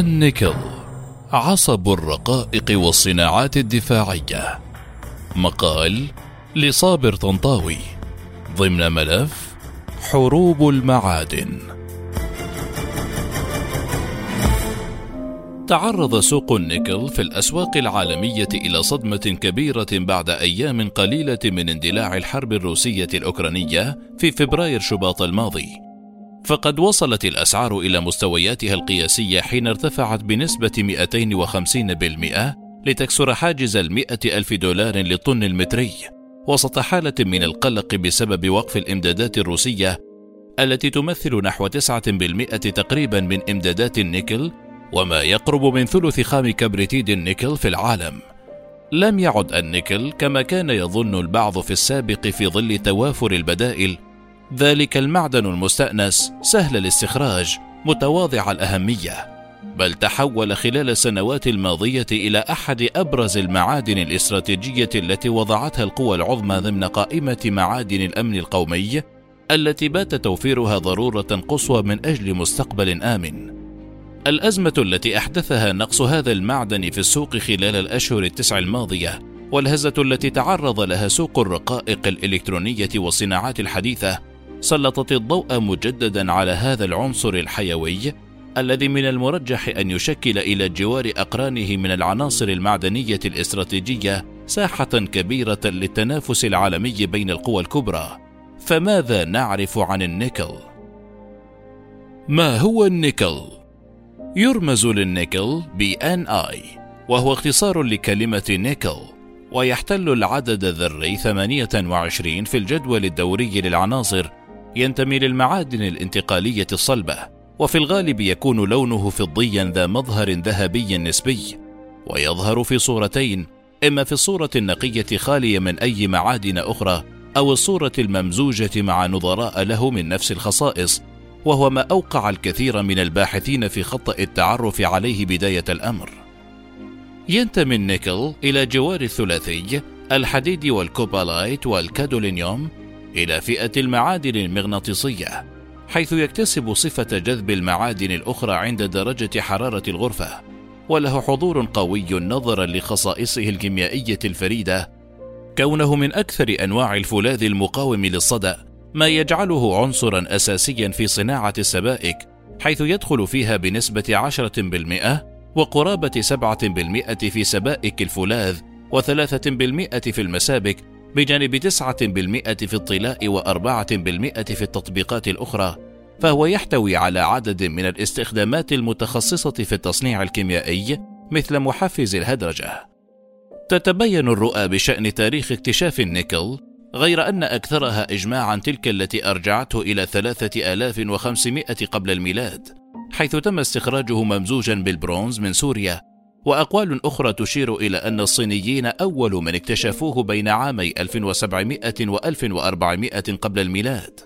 النيكل عصب الرقائق والصناعات الدفاعية. مقال لصابر طنطاوي ضمن ملف حروب المعادن. تعرض سوق النيكل في الأسواق العالمية إلى صدمة كبيرة بعد أيام قليلة من اندلاع الحرب الروسية الأوكرانية في فبراير شباط الماضي. فقد وصلت الأسعار إلى مستوياتها القياسية حين ارتفعت بنسبة 250% لتكسر حاجز المئة ألف دولار للطن المتري. وسط حالة من القلق بسبب وقف الإمدادات الروسية التي تمثل نحو 9% تقريبا من إمدادات النيكل وما يقرب من ثلث خام كبريتيد النيكل في العالم. لم يعد النيكل كما كان يظن البعض في السابق في ظل توافر البدائل ذلك المعدن المستأنس سهل الاستخراج متواضع الأهمية بل تحول خلال السنوات الماضية إلى أحد أبرز المعادن الاستراتيجية التي وضعتها القوى العظمى ضمن قائمة معادن الأمن القومي التي بات توفيرها ضرورة قصوى من أجل مستقبل آمن. الأزمة التي أحدثها نقص هذا المعدن في السوق خلال الأشهر التسع الماضية والهزة التي تعرض لها سوق الرقائق الإلكترونية والصناعات الحديثة سلطت الضوء مجددا على هذا العنصر الحيوي الذي من المرجح أن يشكل إلى جوار أقرانه من العناصر المعدنية الاستراتيجية ساحة كبيرة للتنافس العالمي بين القوى الكبرى. فماذا نعرف عن النيكل؟ ما هو النيكل؟ يرمز للنيكل بان آي وهو اختصار لكلمة نيكل ويحتل العدد الذري 28 في الجدول الدوري للعناصر ينتمي للمعادن الانتقالية الصلبة وفي الغالب يكون لونه فضيا ذا مظهر ذهبي نسبي. ويظهر في صورتين إما في الصورة النقية خالية من أي معادن أخرى أو الصورة الممزوجة مع نظراء له من نفس الخصائص وهو ما أوقع الكثير من الباحثين في خطأ التعرف عليه بداية الأمر. ينتمي النيكل إلى جوار الثلاثي الحديد والكوبالايت والكادولينيوم إلى فئة المعادن المغناطيسية حيث يكتسب صفة جذب المعادن الأخرى عند درجة حرارة الغرفة، وله حضور قوي نظرا لخصائصه الكيميائية الفريدة، كونه من أكثر أنواع الفولاذ المقاوم للصدأ، ما يجعله عنصرا أساسيا في صناعة السبائك، حيث يدخل فيها بنسبة 10% وقرابة 7% في سبائك الفولاذ و3% في المسابك بجانب تسعة بالمئة في الطلاء وأربعة بالمئة في التطبيقات الأخرى فهو يحتوي على عدد من الاستخدامات المتخصصة في التصنيع الكيميائي مثل محفز الهدرجة تتبين الرؤى بشأن تاريخ اكتشاف النيكل غير أن أكثرها إجماعا تلك التي أرجعته إلى 3500 قبل الميلاد حيث تم استخراجه ممزوجا بالبرونز من سوريا وأقوال أخرى تشير إلى أن الصينيين أول من اكتشفوه بين عامي 1700 و 1400 قبل الميلاد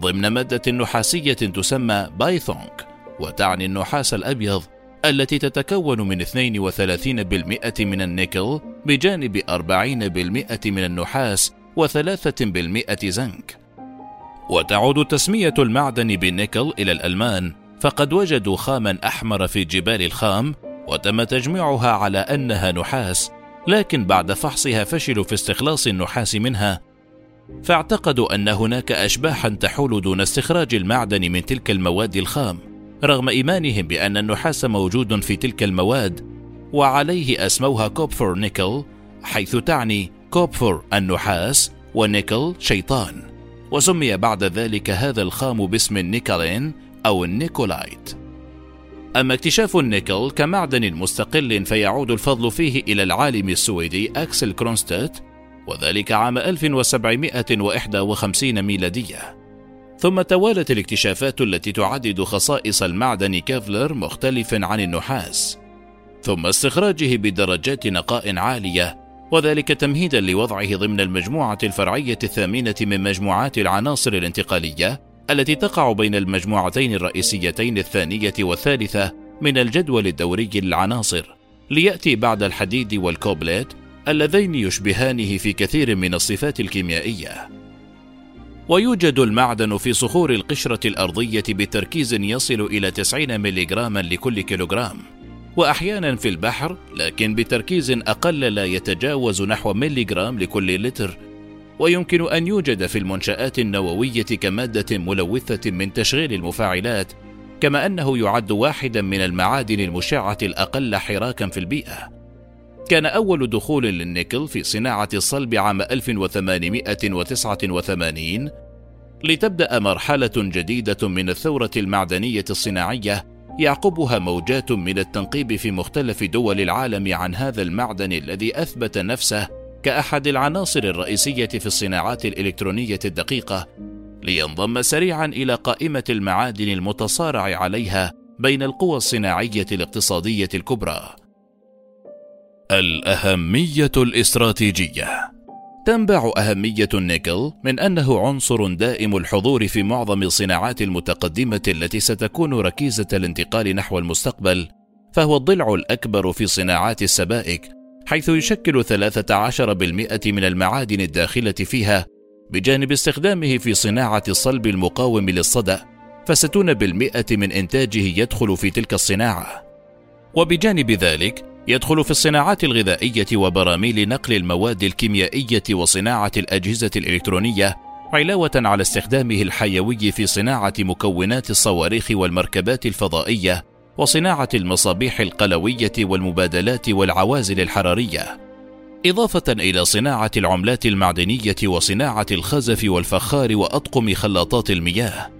ضمن مادة نحاسية تسمى بايثونك وتعني النحاس الأبيض التي تتكون من 32% من النيكل بجانب 40% من النحاس و3% زنك. وتعود تسمية المعدن بالنيكل إلى الألمان فقد وجدوا خاما أحمر في جبال الخام وتم تجميعها على أنها نحاس لكن بعد فحصها فشلوا في استخلاص النحاس منها. فاعتقدوا أن هناك اشباحا تحول دون استخراج المعدن من تلك المواد الخام رغم إيمانهم بأن النحاس موجود في تلك المواد وعليه أسموها Kupfer Nickel حيث تعني Kupfer النحاس ونيكل شيطان. وسمي بعد ذلك هذا الخام باسم النيكلين أو النيكولايت أما اكتشاف النيكل كمعدن مستقل فيعود الفضل فيه إلى العالم السويدي أكسل كرونستدت وذلك عام 1751 ميلادية. ثم توالت الاكتشافات التي تعدد خصائص المعدن كفلز مختلفا عن النحاس. ثم استخراجه بدرجات نقاء عالية وذلك تمهيدا لوضعه ضمن المجموعة الفرعية الثامنة من مجموعات العناصر الانتقالية التي تقع بين المجموعتين الرئيسيتين الثانية والثالثة من الجدول الدوري للعناصر، ليأتي بعد الحديد والكوبليت اللذين يشبهانه في كثير من الصفات الكيميائية. ويوجد المعدن في صخور القشرة الأرضية بتركيز يصل إلى 90 ملغراما لكل كيلوغرام وأحيانا في البحر لكن بتركيز أقل لا يتجاوز نحو ملغرام لكل لتر ويمكن أن يوجد في المنشآت النووية كمادة ملوثة من تشغيل المفاعلات كما أنه يعد واحدا من المعادن المشعة الأقل حراكا في البيئة. كان أول دخول للنيكل في صناعة الصلب عام 1889 لتبدأ مرحلة جديدة من الثورة المعدنية الصناعية يعقبها موجات من التنقيب في مختلف دول العالم عن هذا المعدن الذي أثبت نفسه كأحد العناصر الرئيسية في الصناعات الإلكترونية الدقيقة لينضم سريعا إلى قائمة المعادن المتصارع عليها بين القوى الصناعية الاقتصادية الكبرى. الأهمية الاستراتيجية تنبع أهمية النيكل من أنه عنصر دائم الحضور في معظم الصناعات المتقدمة التي ستكون ركيزة الانتقال نحو المستقبل، فهو الضلع الأكبر في صناعات السبائك، حيث يشكل 13% من المعادن الداخلة فيها، بجانب استخدامه في صناعة الصلب المقاوم للصدأ، فستون بالمئة من إنتاجه يدخل في تلك الصناعة. وبجانب ذلك، يدخل في الصناعات الغذائية وبراميل نقل المواد الكيميائية وصناعة الأجهزة الإلكترونية، علاوة على استخدامه الحيوي في صناعة مكونات الصواريخ والمركبات الفضائية، وصناعة المصابيح القلوية والمبادلات والعوازل الحرارية. إضافة إلى صناعة العملات المعدنية وصناعة الخزف والفخار وأطقم خلاطات المياه.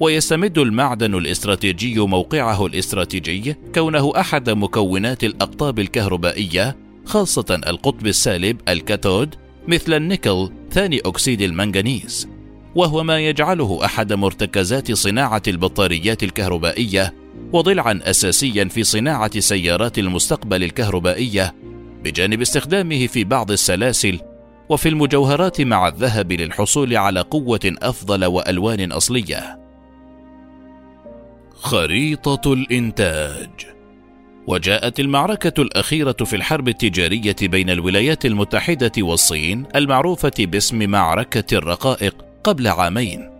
ويستمد المعدن الاستراتيجي موقعه الاستراتيجي كونه أحد مكونات الأقطاب الكهربائية خاصة القطب السالب الكاثود مثل النيكل ثاني أكسيد المنغنيز وهو ما يجعله أحد مرتكزات صناعة البطاريات الكهربائية وضلعا أساسيا في صناعة سيارات المستقبل الكهربائية بجانب استخدامه في بعض السلاسل وفي المجوهرات مع الذهب للحصول على قوة أفضل وألوان أصلية. خريطة الإنتاج. وجاءت المعركة الأخيرة في الحرب التجارية بين الولايات المتحدة والصين المعروفة باسم معركة الرقائق قبل عامين.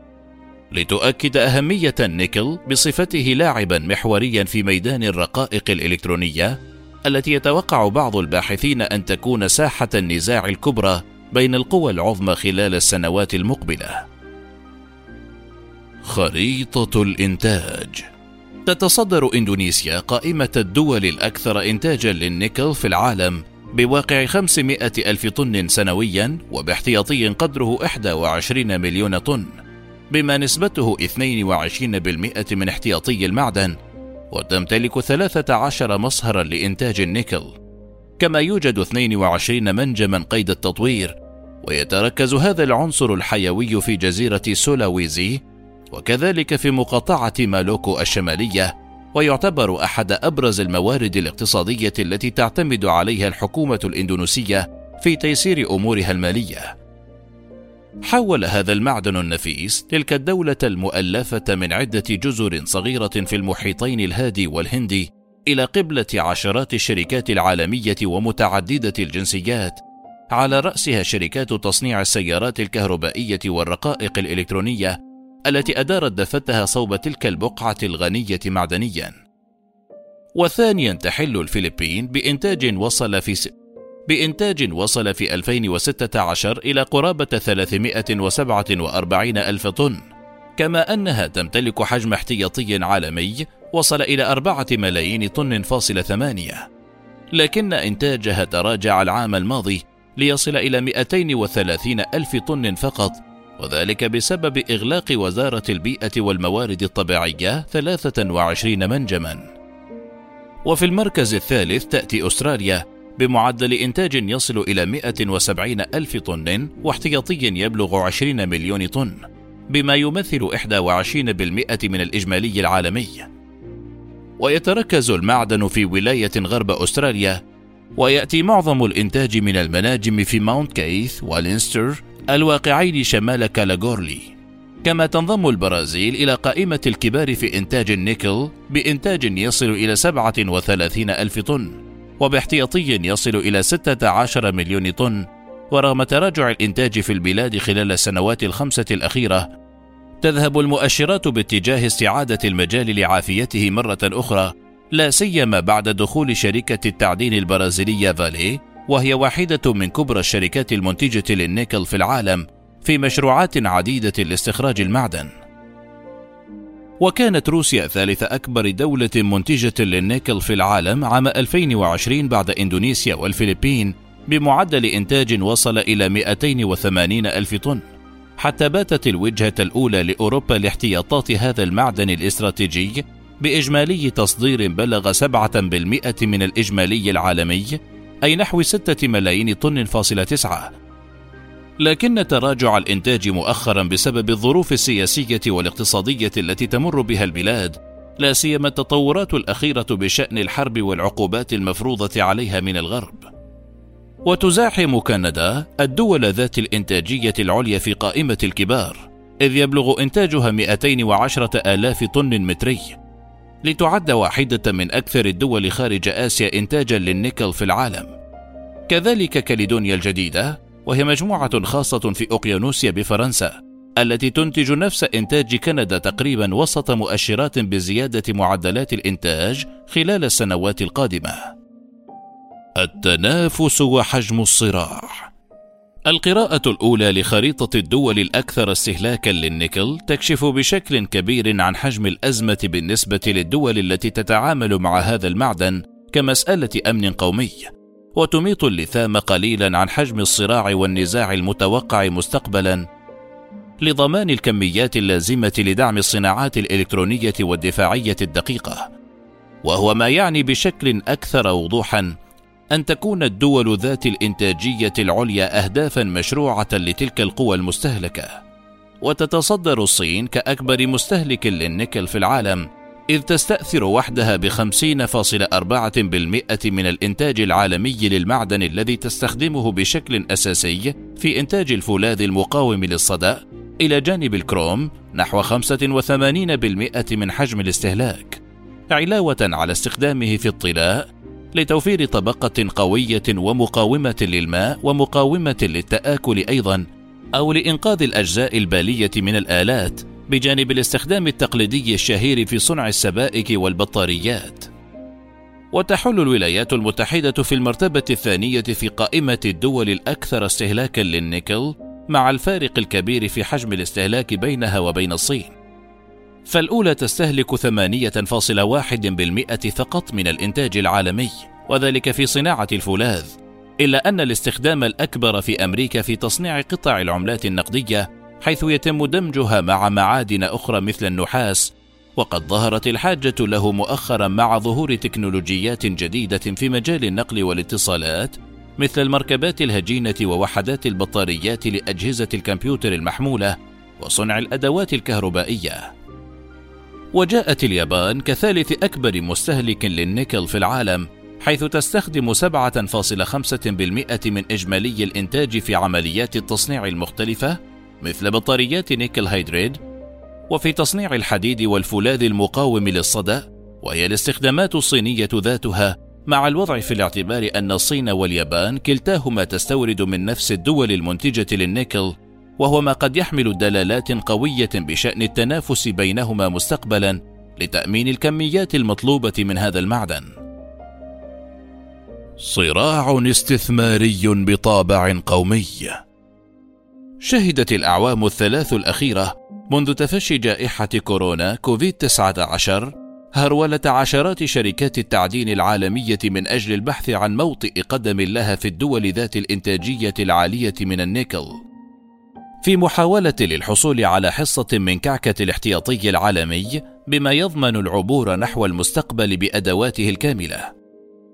لتؤكد أهمية النيكل بصفته لاعبا محوريا في ميدان الرقائق الإلكترونية التي يتوقع بعض الباحثين أن تكون ساحة النزاع الكبرى بين القوى العظمى خلال السنوات المقبلة. خريطة الإنتاج. تتصدر إندونيسيا قائمة الدول الأكثر إنتاجا للنيكل في العالم بواقع 500 ألف طن سنويا وباحتياطي قدره 21 مليون طن. بما نسبته 22% من احتياطي المعدن وتمتلك 13 مصهرا لإنتاج النيكل كما يوجد 22 منجما قيد التطوير ويتركز هذا العنصر الحيوي في جزيرة سولاويزي وكذلك في مقاطعة مالوكو الشمالية ويعتبر أحد أبرز الموارد الاقتصادية التي تعتمد عليها الحكومة الإندونيسية في تيسير أمورها المالية. حول هذا المعدن النفيس تلك الدولة المؤلفة من عدة جزر صغيرة في المحيطين الهادي والهندي إلى قبلة عشرات الشركات العالمية ومتعددة الجنسيات على رأسها شركات تصنيع السيارات الكهربائية والرقائق الإلكترونية التي أدارت دفتها صوب تلك البقعة الغنية معدنيا. وثانيا تحل الفلبين بإنتاج وصل في. بإنتاج وصل في 2016 إلى قرابة 347 ألف طن. كما أنها تمتلك حجم احتياطي عالمي وصل إلى أربعة ملايين طن فاصل ثمانية. لكن إنتاجها تراجع العام الماضي ليصل إلى 230 ألف طن فقط وذلك بسبب إغلاق وزارة البيئة والموارد الطبيعية 23 منجما. وفي المركز الثالث تأتي أستراليا بمعدل إنتاج يصل إلى 170 ألف طن واحتياطي يبلغ 20 مليون طن بما يمثل 21% من الإجمالي العالمي. ويتركز المعدن في ولاية غرب أستراليا ويأتي معظم الإنتاج من المناجم في ماونت كيث ولينستر الواقعين شمال كالاغورلي كما تنضم البرازيل إلى قائمة الكبار في إنتاج النيكل بإنتاج يصل إلى 37 ألف طن. وباحتياطي يصل إلى 16 مليون طن ورغم تراجع الإنتاج في البلاد خلال السنوات الخمسة الأخيرة تذهب المؤشرات باتجاه استعادة المجال لعافيته مرة أخرى لا سيما بعد دخول شركة التعدين البرازيلية فالي وهي واحدة من كبرى الشركات المنتجة للنيكل في العالم في مشروعات عديدة لاستخراج المعدن. وكانت روسيا ثالث أكبر دولة منتجة للنيكل في العالم عام 2020 بعد إندونيسيا والفلبين بمعدل إنتاج وصل إلى 280 ألف طن. حتى باتت الوجهة الأولى لأوروبا لاحتياطات هذا المعدن الاستراتيجي بإجمالي تصدير بلغ 7% من الإجمالي العالمي أي نحو 6 ملايين طن فاصلة تسعة. لكن تراجع الإنتاج مؤخرا بسبب الظروف السياسية والاقتصادية التي تمر بها البلاد لا سيما التطورات الأخيرة بشأن الحرب والعقوبات المفروضة عليها من الغرب. وتزاحم كندا الدول ذات الإنتاجية العليا في قائمة الكبار إذ يبلغ إنتاجها 210 آلاف طن متري. لتعد واحدة من أكثر الدول خارج آسيا إنتاجا للنيكل في العالم. كذلك كاليدونيا الجديدة وهي مجموعة خاصة في أوقيانوسيا بفرنسا التي تنتج نفس إنتاج كندا تقريبا وسط مؤشرات بزيادة معدلات الإنتاج خلال السنوات القادمة. التنافس وحجم الصراع القراءة الأولى لخريطة الدول الأكثر استهلاكا للنيكل تكشف بشكل كبير عن حجم الأزمة بالنسبة للدول التي تتعامل مع هذا المعدن كمسألة أمن قومي، وتميط اللثام قليلا عن حجم الصراع والنزاع المتوقع مستقبلا لضمان الكميات اللازمة لدعم الصناعات الإلكترونية والدفاعية الدقيقة، وهو ما يعني بشكل أكثر وضوحا أن تكون الدول ذات الإنتاجية العليا أهدافا مشروعة لتلك القوى المستهلكة. وتتصدر الصين كأكبر مستهلك للنيكل في العالم، إذ تستأثر وحدها بخمسين فاصل أربعة بالمئة من الإنتاج العالمي للمعدن الذي تستخدمه بشكل أساسي في إنتاج الفولاذ المقاوم للصدأ إلى جانب الكروم نحو 85% من حجم الاستهلاك علاوة على استخدامه في الطلاء لتوفير طبقة قوية ومقاومة للماء ومقاومة للتآكل أيضا أو لإنقاذ الأجزاء البالية من الآلات بجانب الاستخدام التقليدي الشهير في صنع السبائك والبطاريات. وتحل الولايات المتحدة في المرتبة الثانية في قائمة الدول الأكثر استهلاكا للنيكل مع الفارق الكبير في حجم الاستهلاك بينها وبين الصين. فالأولى تستهلك 8.1% فقط من الإنتاج العالمي وذلك في صناعة الفولاذ إلا أن الاستخدام الأكبر في أمريكا في تصنيع قطع العملات النقدية حيث يتم دمجها مع معادن أخرى مثل النحاس وقد ظهرت الحاجة له مؤخرا مع ظهور تكنولوجيات جديدة في مجال النقل والاتصالات مثل المركبات الهجينة ووحدات البطاريات لأجهزة الكمبيوتر المحمولة وصنع الأدوات الكهربائية. وجاءت اليابان كثالث أكبر مستهلك للنيكل في العالم حيث تستخدم 7.5% من إجمالي الإنتاج في عمليات التصنيع المختلفة مثل بطاريات نيكل هيدريد وفي تصنيع الحديد والفولاذ المقاوم للصدأ وهي الاستخدامات الصينية ذاتها مع الوضع في الاعتبار أن الصين واليابان كلتاهما تستورد من نفس الدول المنتجة للنيكل وهو ما قد يحمل دلالات قوية بشأن التنافس بينهما مستقبلا لتأمين الكميات المطلوبة من هذا المعدن. صراع استثماري بطابع قومي شهدت الأعوام الثلاث الأخيرة منذ تفشي جائحة كورونا كوفيد 19 هرولة عشرات شركات التعدين العالمية من أجل البحث عن موطئ قدم لها في الدول ذات الإنتاجية العالية من النيكل. في محاولة للحصول على حصة من كعكة الاحتياطي العالمي بما يضمن العبور نحو المستقبل بأدواته الكاملة.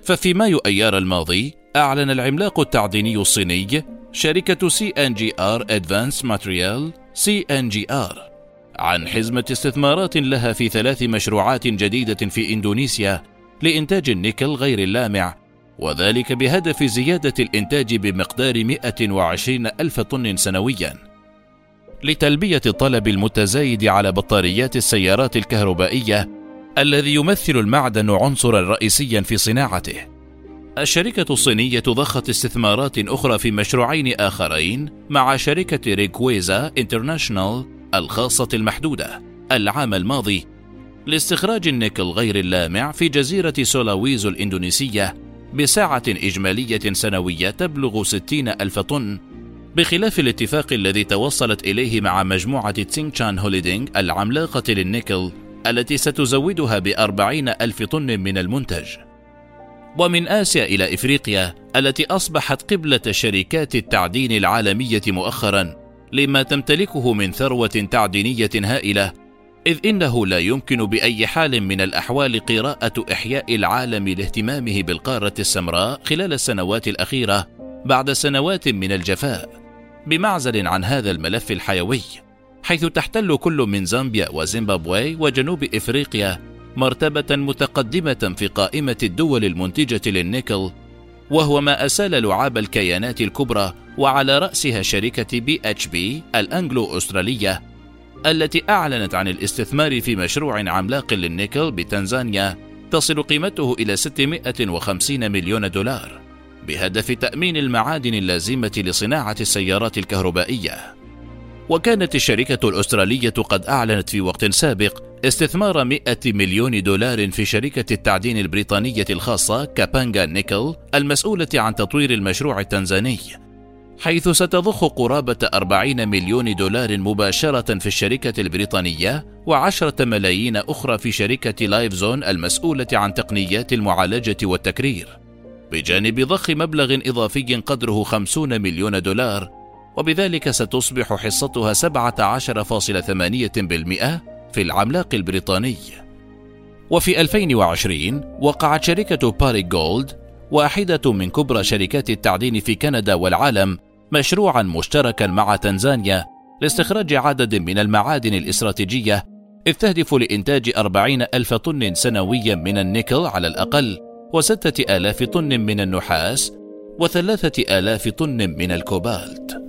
ففي مايو أيار الماضي أعلن العملاق التعديني الصيني شركة سي ان جي ار ادفانس ماتريال سي ان جي ار عن حزمة استثمارات لها في ثلاث مشروعات جديدة في إندونيسيا لإنتاج النيكل غير اللامع وذلك بهدف زيادة الإنتاج بمقدار 120 ألف طن سنويا. لتلبية الطلب المتزايد على بطاريات السيارات الكهربائية الذي يمثل المعدن عنصرا رئيسيا في صناعته. الشركة الصينية ضخت استثمارات أخرى في مشروعين آخرين مع شركة Rigqueza International الخاصة المحدودة العام الماضي لاستخراج النيكل غير اللامع في جزيرة سولاويزي الإندونيسية بسعة إجمالية سنوية تبلغ 60 ألف طن. بخلاف الاتفاق الذي توصلت إليه مع مجموعة تسينغشان هوليدينغ العملاقة للنيكل التي ستزودها بأربعين ألف طن من المنتج. ومن آسيا إلى إفريقيا التي أصبحت قبلة شركات التعدين العالمية مؤخرا لما تمتلكه من ثروة تعدينية هائلة إذ إنه لا يمكن بأي حال من الأحوال قراءة إحياء العالم لاهتمامه بالقارة السمراء خلال السنوات الأخيرة بعد سنوات من الجفاء بمعزل عن هذا الملف الحيوي حيث تحتل كل من زامبيا وزيمبابوي وجنوب إفريقيا مرتبة متقدمة في قائمة الدول المنتجة للنيكل وهو ما أسال لعاب الكيانات الكبرى وعلى رأسها شركة BHP الانجلو استراليه التي أعلنت عن الاستثمار في مشروع عملاق للنيكل بتنزانيا تصل قيمته إلى 650 مليون دولار بهدف تأمين المعادن اللازمة لصناعة السيارات الكهربائية. وكانت الشركة الأسترالية قد أعلنت في وقت سابق استثمار 100 مليون دولار في شركة التعدين البريطانية الخاصة Kabanga Nickel المسؤولة عن تطوير المشروع التنزاني حيث ستضخ قرابة 40 مليون دولار مباشرة في الشركة البريطانية وعشرة ملايين أخرى في شركة Lifezone المسؤولة عن تقنيات المعالجة والتكرير. بجانب ضخ مبلغ إضافي قدره 50 مليون دولار وبذلك ستصبح حصتها 17.8% في العملاق البريطاني. وفي 2020 وقعت شركة باري جولد واحدة من كبرى شركات التعدين في كندا والعالم مشروعا مشتركا مع تنزانيا لاستخراج عدد من المعادن الاستراتيجية إذ تهدف لإنتاج أربعين ألف طن سنويا من النيكل على الأقل وستة آلاف طن من النحاس وثلاثة آلاف طن من الكوبالت.